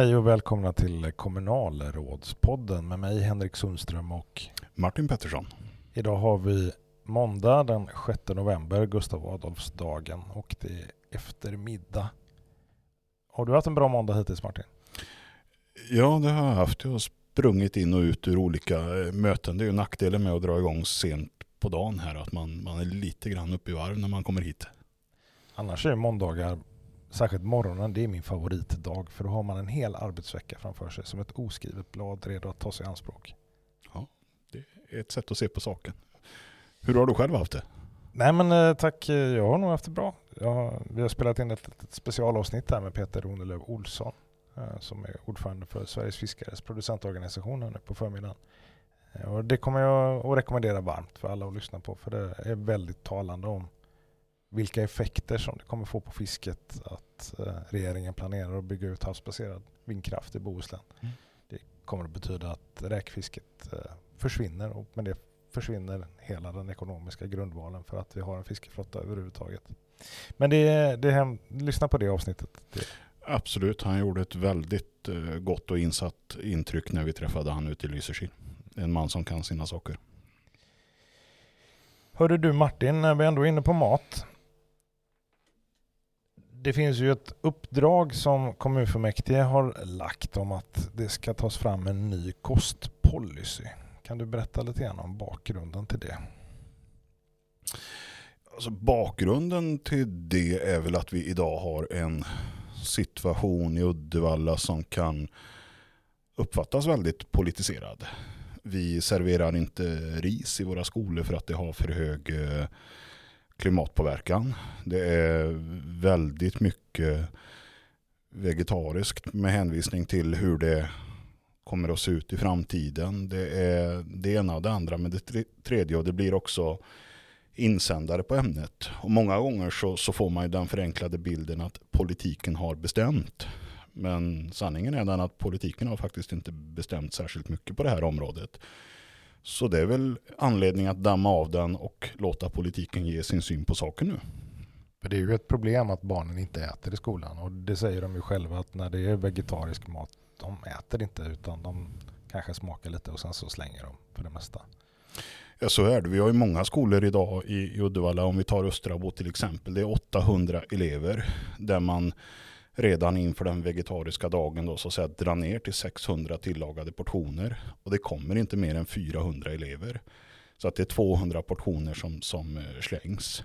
Hej och välkomna till kommunalrådspodden med mig Henrik Sundström och Martin Pettersson. Idag har vi måndag den 6 november, Gustav Adolfsdagen och det är eftermiddag. Har du haft en bra måndag hittills Martin? Ja, det har jag haft. Jag har sprungit in och ut ur olika eh, möten. Det är ju nackdelen med att dra igång sent på dagen här, att man, man är lite grann uppe i varv när man kommer hit. Annars är måndagar särskilt morgonen, det är min favoritdag för då har man en hel arbetsvecka framför sig som ett oskrivet blad redo att ta sig i anspråk. Ja, det är ett sätt att se på saken. Hur har du själv haft det? Nej men eh, tack, jag har nog haft det bra. Har, vi har spelat in ett, ett specialavsnitt här med Peter Ronelöv Olsson eh, som är ordförande för Sveriges fiskares producentorganisation nu på förmiddagen. Eh, och det kommer jag att rekommendera varmt för alla att lyssna på för det är väldigt talande om vilka effekter som det kommer få på fisket att eh, regeringen planerar att bygga ut havsbaserad vindkraft i Bohuslän. Mm. Det kommer att betyda att räkfisket eh, försvinner och med det försvinner hela den ekonomiska grundvalen för att vi har en fiskeflotta överhuvudtaget. Men det, det lyssna på det avsnittet. Det. Absolut, han gjorde ett väldigt eh, gott och insatt intryck när vi träffade han ute i Lysekil. En man som kan sina saker. Hörde du Martin, när vi ändå är inne på mat det finns ju ett uppdrag som kommunfullmäktige har lagt om att det ska tas fram en ny kostpolicy. Kan du berätta lite grann om bakgrunden till det? Alltså bakgrunden till det är väl att vi idag har en situation i Uddevalla som kan uppfattas väldigt politiserad. Vi serverar inte ris i våra skolor för att det har för hög eh, klimatpåverkan. Det är väldigt mycket vegetariskt med hänvisning till hur det kommer att se ut i framtiden. Det är det ena och det andra med det tredje och det blir också insändare på ämnet. Och många gånger så, så får man ju den förenklade bilden att politiken har bestämt. Men sanningen är den att politiken har faktiskt inte bestämt särskilt mycket på det här området. Så det är väl anledning att damma av den och låta politiken ge sin syn på saken nu. För det är ju ett problem att barnen inte äter i skolan och det säger de ju själva att när det är vegetarisk mat, de äter inte utan de kanske smakar lite och sen så slänger de för det mesta. Ja så är det. Vi har ju många skolor idag i Uddevalla, om vi tar Östrabo till exempel. Det är 800 elever där man redan inför den vegetariska dagen då, så att säga, dra ner till 600 tillagade portioner. Och det kommer inte mer än 400 elever. Så att det är 200 portioner som, som eh, slängs.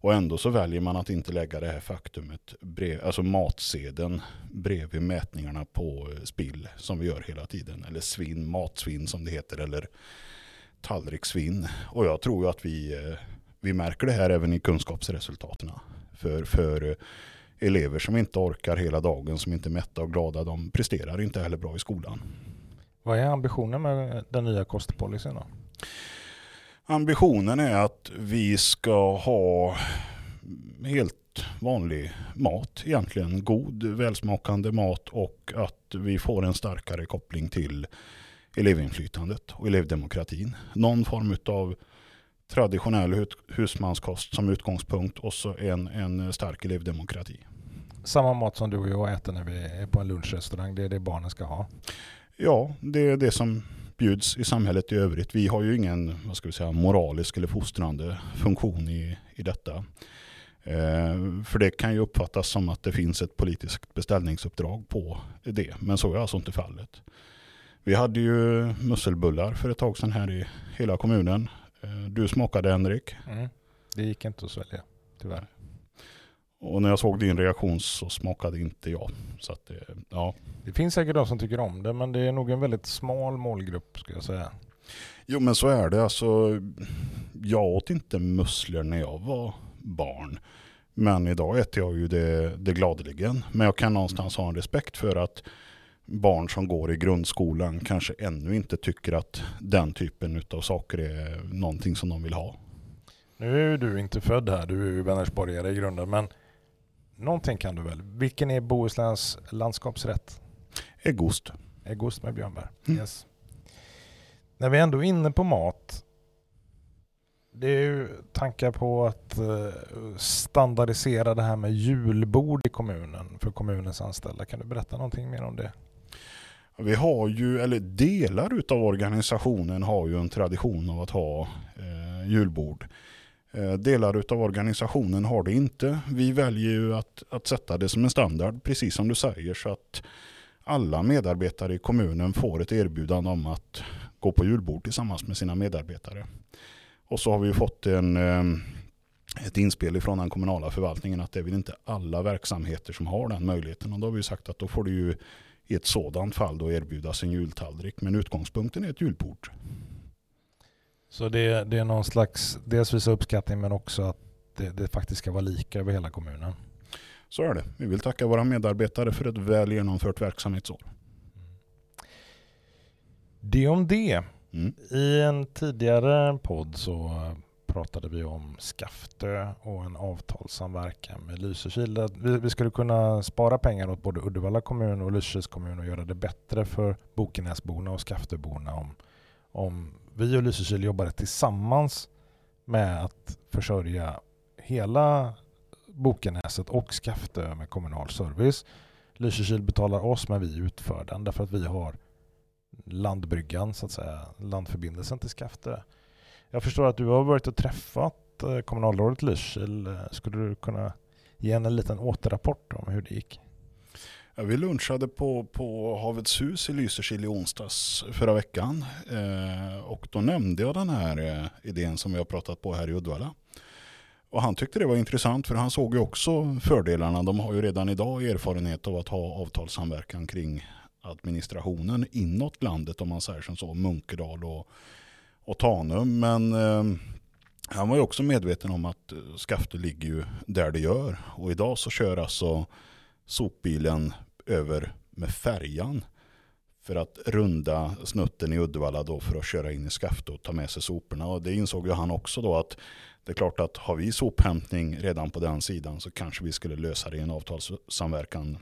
Och ändå så väljer man att inte lägga det här faktumet, brev, alltså matsedeln bredvid mätningarna på eh, spill som vi gör hela tiden. Eller svinn, matsvinn som det heter, eller tallrikssvinn. Och jag tror ju att vi, eh, vi märker det här även i kunskapsresultaten. För, för elever som inte orkar hela dagen, som inte är mätta och glada, de presterar inte heller bra i skolan. Vad är ambitionen med den nya kostpolicyn då? Ambitionen är att vi ska ha helt vanlig mat egentligen. God, välsmakande mat och att vi får en starkare koppling till elevinflytandet och elevdemokratin. Någon form av traditionell husmanskost som utgångspunkt och så en, en stark elevdemokrati. Samma mat som du och jag äter när vi är på en lunchrestaurang, det är det barnen ska ha? Ja, det är det som bjuds i samhället i övrigt. Vi har ju ingen vad ska vi säga, moralisk eller fostrande funktion i, i detta. Eh, för det kan ju uppfattas som att det finns ett politiskt beställningsuppdrag på det, men så är alltså inte fallet. Vi hade ju musselbullar för ett tag sedan här i hela kommunen. Eh, du smakade Henrik. Mm. Det gick inte att svälja, tyvärr. Och när jag såg din reaktion så smakade inte jag. Så att, ja. Det finns säkert de som tycker om det, men det är nog en väldigt smal målgrupp skulle jag säga. Jo men så är det. Alltså, jag åt inte musslor när jag var barn. Men idag äter jag ju det, det gladeligen. Men jag kan någonstans ha en respekt för att barn som går i grundskolan kanske ännu inte tycker att den typen av saker är någonting som de vill ha. Nu är du inte född här, du är ju Vänersborgare i grunden, men någonting kan du väl? Vilken är Bohusläns landskapsrätt? Äggost. Äggost med björnbär. Mm. Yes. När vi ändå är inne på mat, det är ju tankar på att eh, standardisera det här med julbord i kommunen för kommunens anställda. Kan du berätta någonting mer om det? Vi har ju, eller delar utav organisationen har ju en tradition av att ha eh, julbord. Eh, delar utav organisationen har det inte. Vi väljer ju att, att sätta det som en standard, precis som du säger, så att alla medarbetare i kommunen får ett erbjudande om att gå på julbord tillsammans med sina medarbetare. Och så har vi fått en, eh, ett inspel från den kommunala förvaltningen att det är väl inte alla verksamheter som har den möjligheten. Och då har vi sagt att då får det ju i ett sådant fall då erbjudas en jultallrik. Men utgångspunkten är ett julbord. Så det, det är någon slags, dels visa uppskattning men också att det, det faktiskt ska vara lika över hela kommunen. Så är det. Vi vill tacka våra medarbetare för ett väl genomfört verksamhetsår. Det om det. Mm. I en tidigare podd så pratade vi om Skaftö och en avtalssamverkan med Lysekil. Vi, vi skulle kunna spara pengar åt både Uddevalla kommun och Lysekils kommun och göra det bättre för Bokenäsborna och Skaftöborna om, om vi och Lysekil jobbade tillsammans med att försörja hela Bokenäset och Skaftö med kommunal service. Lysekil betalar oss men vi utför den därför att vi har landbryggan så att säga, landförbindelsen till Skaftö. Jag förstår att du har varit och träffat eh, kommunalrådet Lysekil. Eh, skulle du kunna ge en liten återrapport om hur det gick? Ja, vi lunchade på, på Havets hus i Lysekil i onsdags förra veckan. Eh, och då nämnde jag den här eh, idén som vi har pratat på här i Uddevalla. Och han tyckte det var intressant för han såg ju också fördelarna. De har ju redan idag erfarenhet av att ha avtalssamverkan kring administrationen inåt landet om man säger som så, Munkedal och, och Tanum. Men eh, han var ju också medveten om att eh, Skafte ligger ju där det gör. Och idag så kör alltså sopbilen över med färjan för att runda snutten i Uddevalla då för att köra in i Skafte och ta med sig soporna. Och det insåg ju han också då att det är klart att har vi sophämtning redan på den sidan så kanske vi skulle lösa det i en avtalssamverkan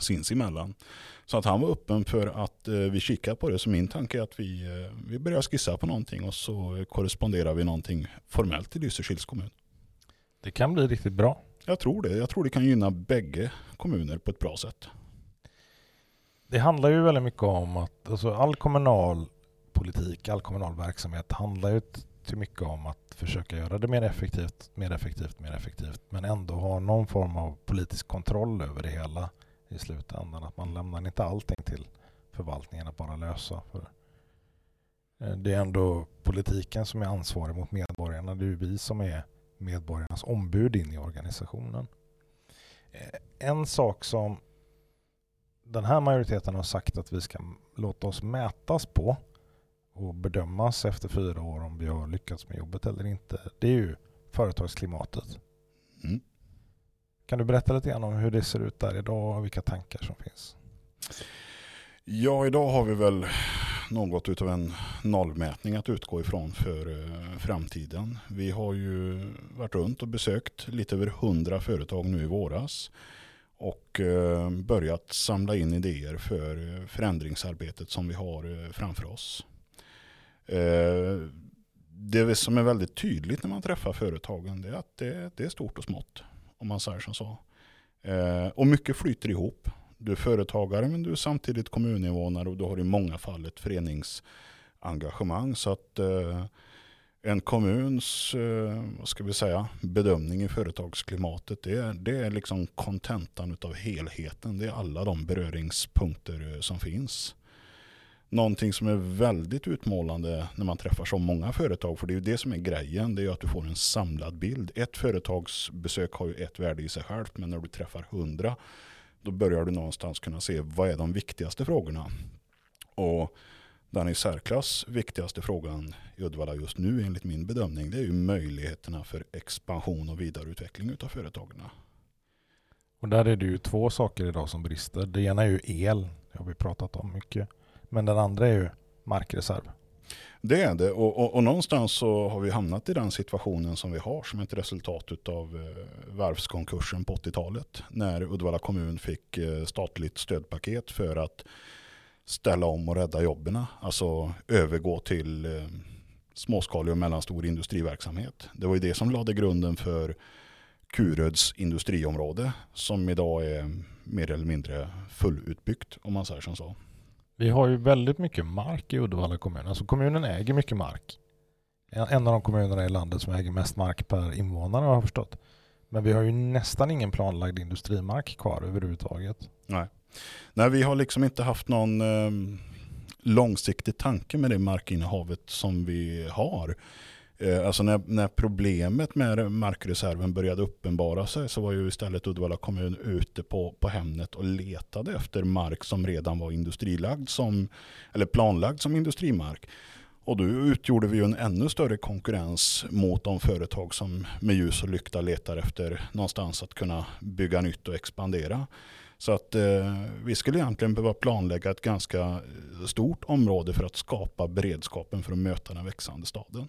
sinsemellan. Så att han var öppen för att eh, vi kikar på det. Så min tanke är att vi, eh, vi börjar skissa på någonting och så korresponderar vi någonting formellt till Lysekils kommun. Det kan bli riktigt bra. Jag tror det. Jag tror det kan gynna bägge kommuner på ett bra sätt. Det handlar ju väldigt mycket om att alltså all kommunal politik, all kommunal verksamhet handlar ju till mycket om att försöka göra det mer effektivt, mer effektivt, mer effektivt, men ändå ha någon form av politisk kontroll över det hela i slutändan. Att man lämnar inte allting till förvaltningen att bara lösa. För eh, det är ändå politiken som är ansvarig mot medborgarna. Det är ju vi som är medborgarnas ombud in i organisationen. Eh, en sak som den här majoriteten har sagt att vi ska låta oss mätas på och bedömas efter fyra år om vi har lyckats med jobbet eller inte. Det är ju företagsklimatet. Mm. Kan du berätta lite grann om hur det ser ut där idag och vilka tankar som finns? Ja, idag har vi väl något utav en nollmätning att utgå ifrån för eh, framtiden. Vi har ju varit runt och besökt lite över hundra företag nu i våras och eh, börjat samla in idéer för eh, förändringsarbetet som vi har framför oss. Det som är väldigt tydligt när man träffar företagen är att det är stort och smått om man säger som så. Eh, och mycket flyter ihop du är företagare men du är samtidigt kommuninvånare och du har i många fall ett föreningsengagemang. Så att eh, en kommuns eh, vad ska vi säga, bedömning i företagsklimatet det är, det är liksom kontentan av helheten. Det är alla de beröringspunkter eh, som finns. Någonting som är väldigt utmålande när man träffar så många företag, för det är ju det som är grejen, det är att du får en samlad bild. Ett företagsbesök har ju ett värde i sig självt, men när du träffar hundra då börjar du någonstans kunna se vad är de viktigaste frågorna. Och den i särklass viktigaste frågan i Uddevalla just nu enligt min bedömning det är ju möjligheterna för expansion och vidareutveckling av företagen. Och där är det ju två saker idag som brister. Det ena är ju el, det har vi pratat om mycket. Men den andra är ju markreserv. Det är det och, och, och, någonstans så har vi hamnat i den situationen som vi har som ett resultat av eh, varvskonkursen på 80-talet. När Uddevalla kommun fick eh, statligt stödpaket för att ställa om och rädda jobben. Alltså övergå till eh, småskalig och mellanstor industriverksamhet. Det var ju det som lade grunden för Kuröds industriområde som idag är mer eller mindre fullutbyggt om man säger som så. Vi har ju väldigt mycket mark i Uddevalla kommun. Alltså kommunen äger mycket mark. En av de kommunerna i landet som äger mest mark per invånare har jag förstått. Men vi har ju nästan ingen planlagd industrimark kvar överhuvudtaget. Nej, Nej vi har liksom inte haft någon eh, långsiktig tanke med det markinnehavet som vi har. Eh, alltså när, när, problemet med markreserven började uppenbara sig så var ju istället Uddevalla kommun ute på, på Hemnet och letade efter mark som redan var industrilagd som, eller planlagd som industrimark. Och då utgjorde vi ju en ännu större konkurrens mot de företag som med ljus och lykta letar efter någonstans att kunna bygga nytt och expandera. Så att eh, vi skulle egentligen behöva planlägga ett ganska stort område för att skapa beredskapen för att möta den växande staden.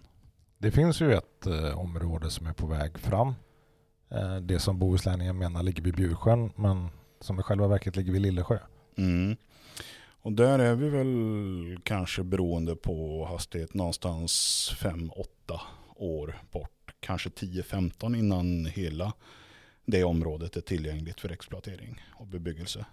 Det finns ju ett eh, område som är på väg fram. Eh, det som bohuslänningen menar ligger vid Bjursjön men som i själva verket ligger vid Lillesjö. Mm. Och där är vi väl kanske beroende på hastighet någonstans 5-8 år bort. Kanske 10-15 innan hela det området är tillgängligt för exploatering och bebyggelse.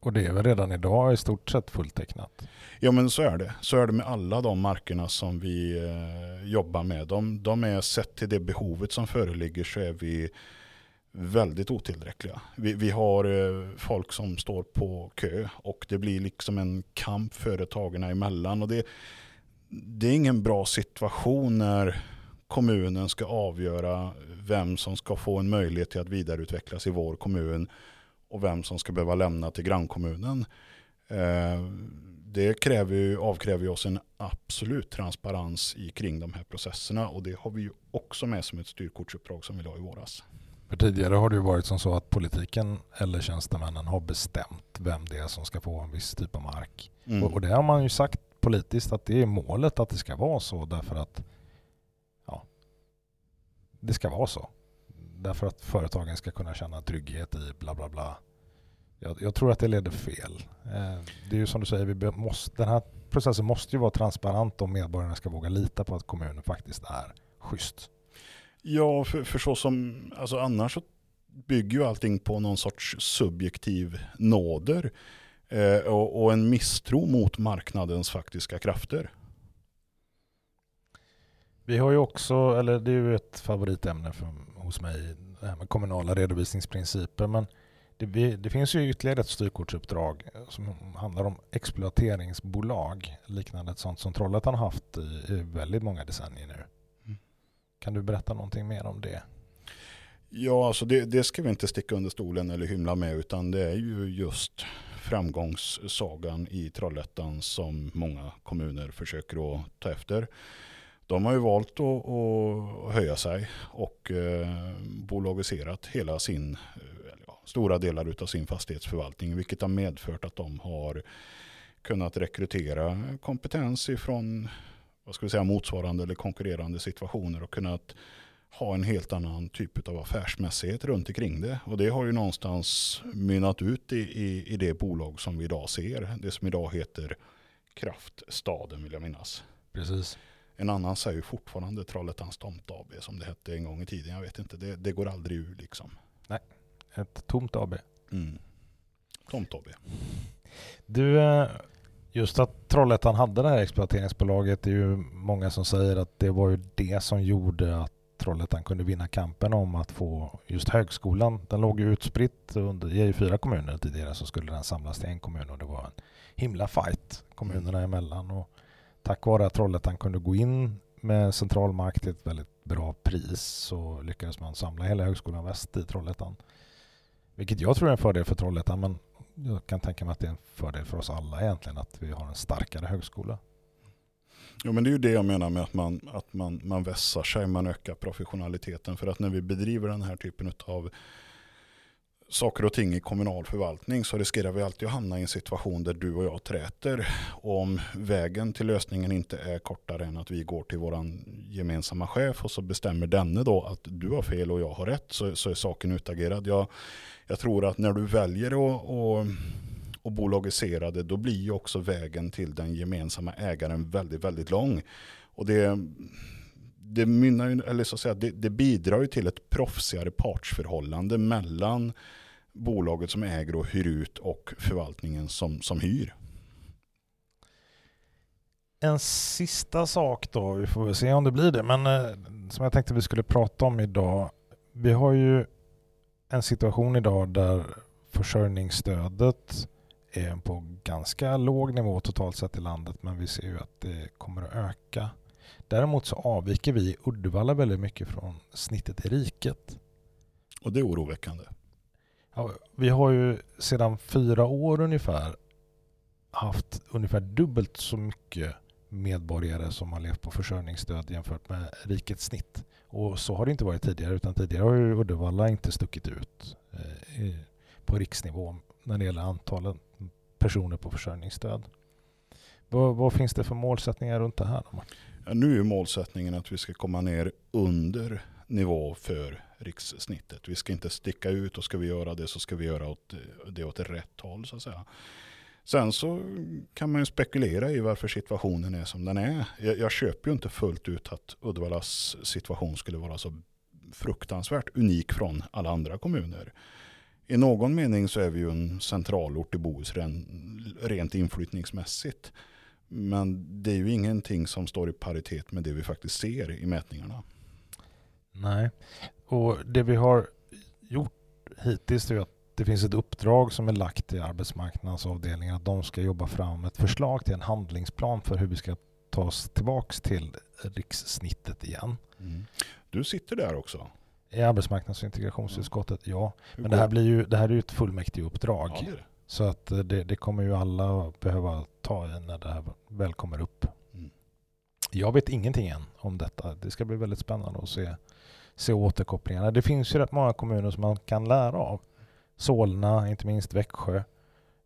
Och det är väl redan idag i stort sett fulltecknat? Ja men så är det. Så är det med alla de markerna som vi eh, jobbar med. De, de, är sett till det behovet som föreligger så är vi väldigt otillräckliga. Vi, vi har eh, folk som står på kö och det blir liksom en kamp företagen emellan. Och det, det är ingen bra situation när kommunen ska avgöra vem som ska få en möjlighet till att vidareutvecklas i vår kommun och vem som ska behöva lämna till grannkommunen. Eh, det kräver, avkräver oss en absolut transparens i kring de här processerna och det har vi ju också med som ett styrkortsuppdrag som vi la i våras. För tidigare har det ju varit som så att politiken eller tjänstemännen har bestämt vem det är som ska få en viss typ av mark. Mm. Och, och det har man ju sagt politiskt att det är målet att det ska vara så därför att ja, det ska vara så. Därför att företagen ska kunna känna trygghet i bla bla bla. Jag, jag tror att det leder fel. Eh, det är ju som du säger, vi måste, den här processen måste ju vara transparent om medborgarna ska våga lita på att kommunen faktiskt är schysst. Ja, för, för så som, alltså annars så bygger ju allting på någon sorts subjektiv nåder eh, och, och, en misstro mot marknadens faktiska krafter. Vi har ju också, eller det är ju ett favoritämne för, hos mig, det här med kommunala redovisningsprinciper, men det, det, finns ju ytterligare ett styrkortsuppdrag som handlar om exploateringsbolag, liknande ett sånt som Trollhättan har haft i, i väldigt många decennier nu. Kan du berätta någonting mer om det? Ja, alltså det, det ska vi inte sticka under stolen eller hymla med utan det är ju just framgångssagan i Trollhättan som många kommuner försöker att ta efter. De har ju valt att, att höja sig och eh, bolagiserat hela sin, eh, ja, stora delar av sin fastighetsförvaltning vilket har medfört att de har kunnat rekrytera kompetens ifrån vad ska vi säga, motsvarande eller konkurrerande situationer och kunnat ha en helt annan typ av affärsmässighet runt omkring det. Och det har ju någonstans mynnat ut i, i, i det bolag som vi idag ser. Det som idag heter Kraftstaden vill jag minnas. Precis. En annan säger fortfarande Trollhättans Tomt AB som det hette en gång i tiden. Jag vet inte, det, det går aldrig ur liksom. Nej, ett tomt AB. Mm. Tomt AB. Du, eh, Just att Trollhättan hade det här exploateringsbolaget det är ju många som säger att det var ju det som gjorde att Trollhättan kunde vinna kampen om att få just högskolan. Den låg ju utspritt under, i fyra kommuner tidigare så skulle den samlas till en kommun och det var en himla fight kommunerna emellan. Och tack vare att Trollhättan kunde gå in med centralmark till ett väldigt bra pris så lyckades man samla hela Högskolan Väst i Trollhättan. Vilket jag tror är en fördel för Trollhättan men jag kan tänka mig att det är en fördel för oss alla egentligen att vi har en starkare högskola. Jo, men det är ju det jag menar med att man, att man, man vässar sig, man ökar professionaliteten. För att när vi bedriver den här typen av saker och ting i kommunal förvaltning så riskerar vi alltid att hamna i en situation där du och jag träter. Om vägen till lösningen inte är kortare än att vi går till vår gemensamma chef och så bestämmer denne då att du har fel och jag har rätt så, så är saken utagerad. Jag, jag tror att när du väljer att och, och bolagisera det då blir ju också vägen till den gemensamma ägaren väldigt, väldigt lång. Och det det, mynnar, eller så att säga, det, det bidrar ju till ett proffsigare partsförhållande mellan bolaget som äger och hyr ut och förvaltningen som, som hyr. En sista sak då, vi får väl se om det blir det, men eh, som jag tänkte vi skulle prata om idag. Vi har ju en situation idag där försörjningsstödet är på ganska låg nivå totalt sett i landet men vi ser ju att det kommer att öka. Däremot så avviker vi i Uddevalla väldigt mycket från snittet i riket. Och det är oroväckande. Ja, vi har ju sedan fyra år ungefär haft ungefär dubbelt så mycket medborgare som har levt på försörjningsstöd jämfört med rikets snitt. Och så har det inte varit tidigare utan tidigare har ju Uddevalla inte stuckit ut eh, på riksnivå när det gäller antalet personer på försörjningsstöd. Vad, vad finns det för målsättningar runt det här? Nu är målsättningen att vi ska komma ner under nivå för rikssnittet. Vi ska inte sticka ut och ska vi göra det så ska vi göra åt, det åt rätt håll så att säga. Sen så kan man ju spekulera i varför situationen är som den är. Jag, jag köper ju inte fullt ut att Uddevallas situation skulle vara så fruktansvärt unik från alla andra kommuner. I någon mening så är vi ju en centralort i Bohuslän rent inflyttningsmässigt. Men det är ju ingenting som står i paritet med det vi faktiskt ser i mätningarna. Nej, och det vi har gjort hittills är att det finns ett uppdrag som är lagt i arbetsmarknadsavdelningen att de ska jobba fram ett förslag till en handlingsplan för hur vi ska ta oss tillbaks till rikssnittet igen. Mm. Du sitter där också? I arbetsmarknads och integrationsutskottet, ja. Men det här, blir ju, det här är ju ett fullmäktigeuppdrag. Ja, det Så att det, det, kommer ju alla behöva ta i när det här väl kommer upp. Mm. Jag vet ingenting än om detta. Det ska bli väldigt spännande att se, se återkopplingarna. Det finns ju rätt många kommuner som man kan lära av. Solna, inte minst Växjö.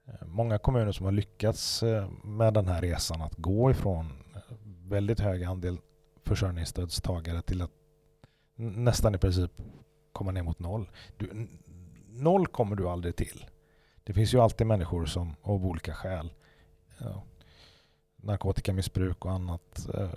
Eh, många kommuner som har lyckats eh, med den här resan att gå ifrån väldigt hög andel försörjningsstödstagare till att nästan i princip komma ner mot noll. Du, noll kommer du aldrig till. Det finns ju alltid människor som av olika skäl, ja, narkotikamissbruk och annat, eh,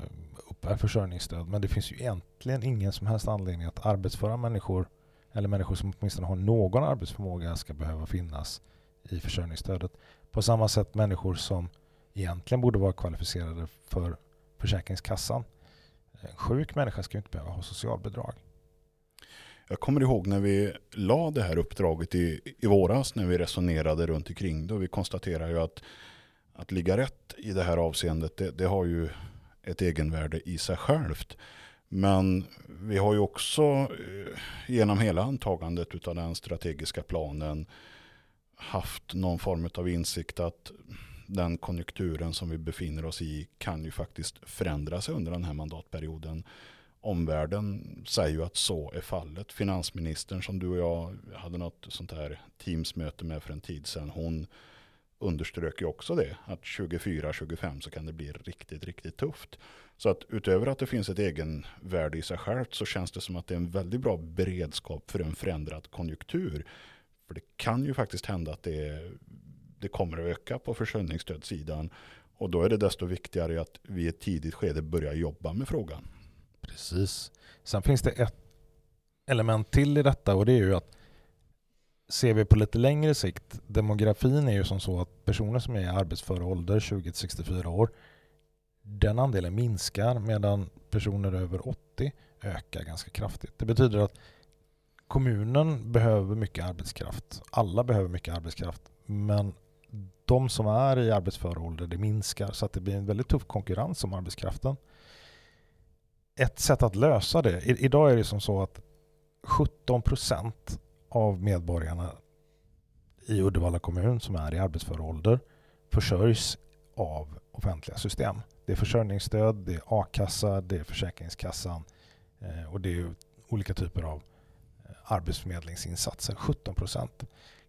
uppbär försörjningsstöd. Men det finns ju egentligen ingen som helst anledning att arbetsföra människor eller människor som åtminstone har någon arbetsförmåga ska behöva finnas i försörjningsstödet. På samma sätt människor som egentligen borde vara kvalificerade för Försäkringskassan en sjuk människa ska inte behöva ha socialbidrag. Jag kommer ihåg när vi la det här uppdraget i, i våras när vi resonerade runt omkring det. Vi konstaterar ju att, att ligga rätt i det här avseendet det, det har ju ett egenvärde i sig självt. Men vi har ju också eh, genom hela antagandet av den strategiska planen haft någon form av insikt att den konjunkturen som vi befinner oss i kan ju faktiskt förändra sig under den här mandatperioden. Omvärlden säger ju att så är fallet. Finansministern som du och jag hade något sånt här teamsmöte med för en tid sedan, hon underströk ju också det, att 24-25 så kan det bli riktigt, riktigt tufft. Så att utöver att det finns ett egenvärde i sig självt så känns det som att det är en väldigt bra beredskap för en förändrad konjunktur. För det kan ju faktiskt hända att det det kommer att öka på försörjningsstödssidan. Och då är det desto viktigare att vi i ett tidigt skede börjar jobba med frågan. Precis. Sen finns det ett element till i detta och det är ju att ser vi på lite längre sikt, demografin är ju som så att personer som är i arbetsför ålder, 20-64 år, den andelen minskar medan personer över 80 ökar ganska kraftigt. Det betyder att kommunen behöver mycket arbetskraft. Alla behöver mycket arbetskraft. Men de som är i arbetsför ålder, det minskar så att det blir en väldigt tuff konkurrens om arbetskraften. Ett sätt att lösa det, idag är det som så att 17 procent av medborgarna i Uddevalla kommun som är i arbetsför ålder försörjs av offentliga system. Det är försörjningsstöd, det är a-kassa, det är Försäkringskassan eh, och det är olika typer av eh, arbetsförmedlingsinsatser. 17 procent.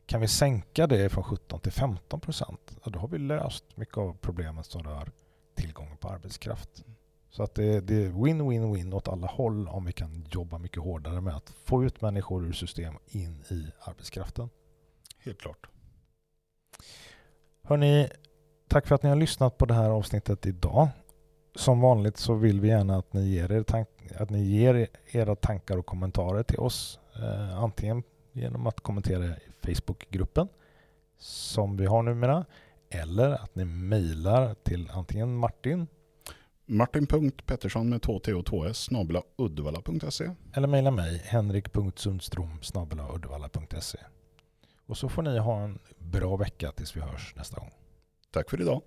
Kan vi sänka det från 17 till 15 procent, då har vi löst mycket av problemet som rör tillgången på arbetskraft. Så att det, är win-win-win åt alla håll om vi kan jobba mycket hårdare med att få ut människor ur system in i arbetskraften. Helt klart. Hörni, tack för att ni har lyssnat på det här avsnittet idag. Som vanligt så vill vi gärna att ni ger, er tank, att ni ger era tankar och kommentarer till oss. Eh, antingen genom att kommentera i Facebookgruppen som vi har numera eller att ni mejlar till antingen Martin Martin.Pettersson med 2T och 2S snabla uddevalla.se. Eller mejla mig henrik.sundstrom uddevalla.se. Och så får ni ha en bra vecka tills vi hörs nästa gång. Tack för idag.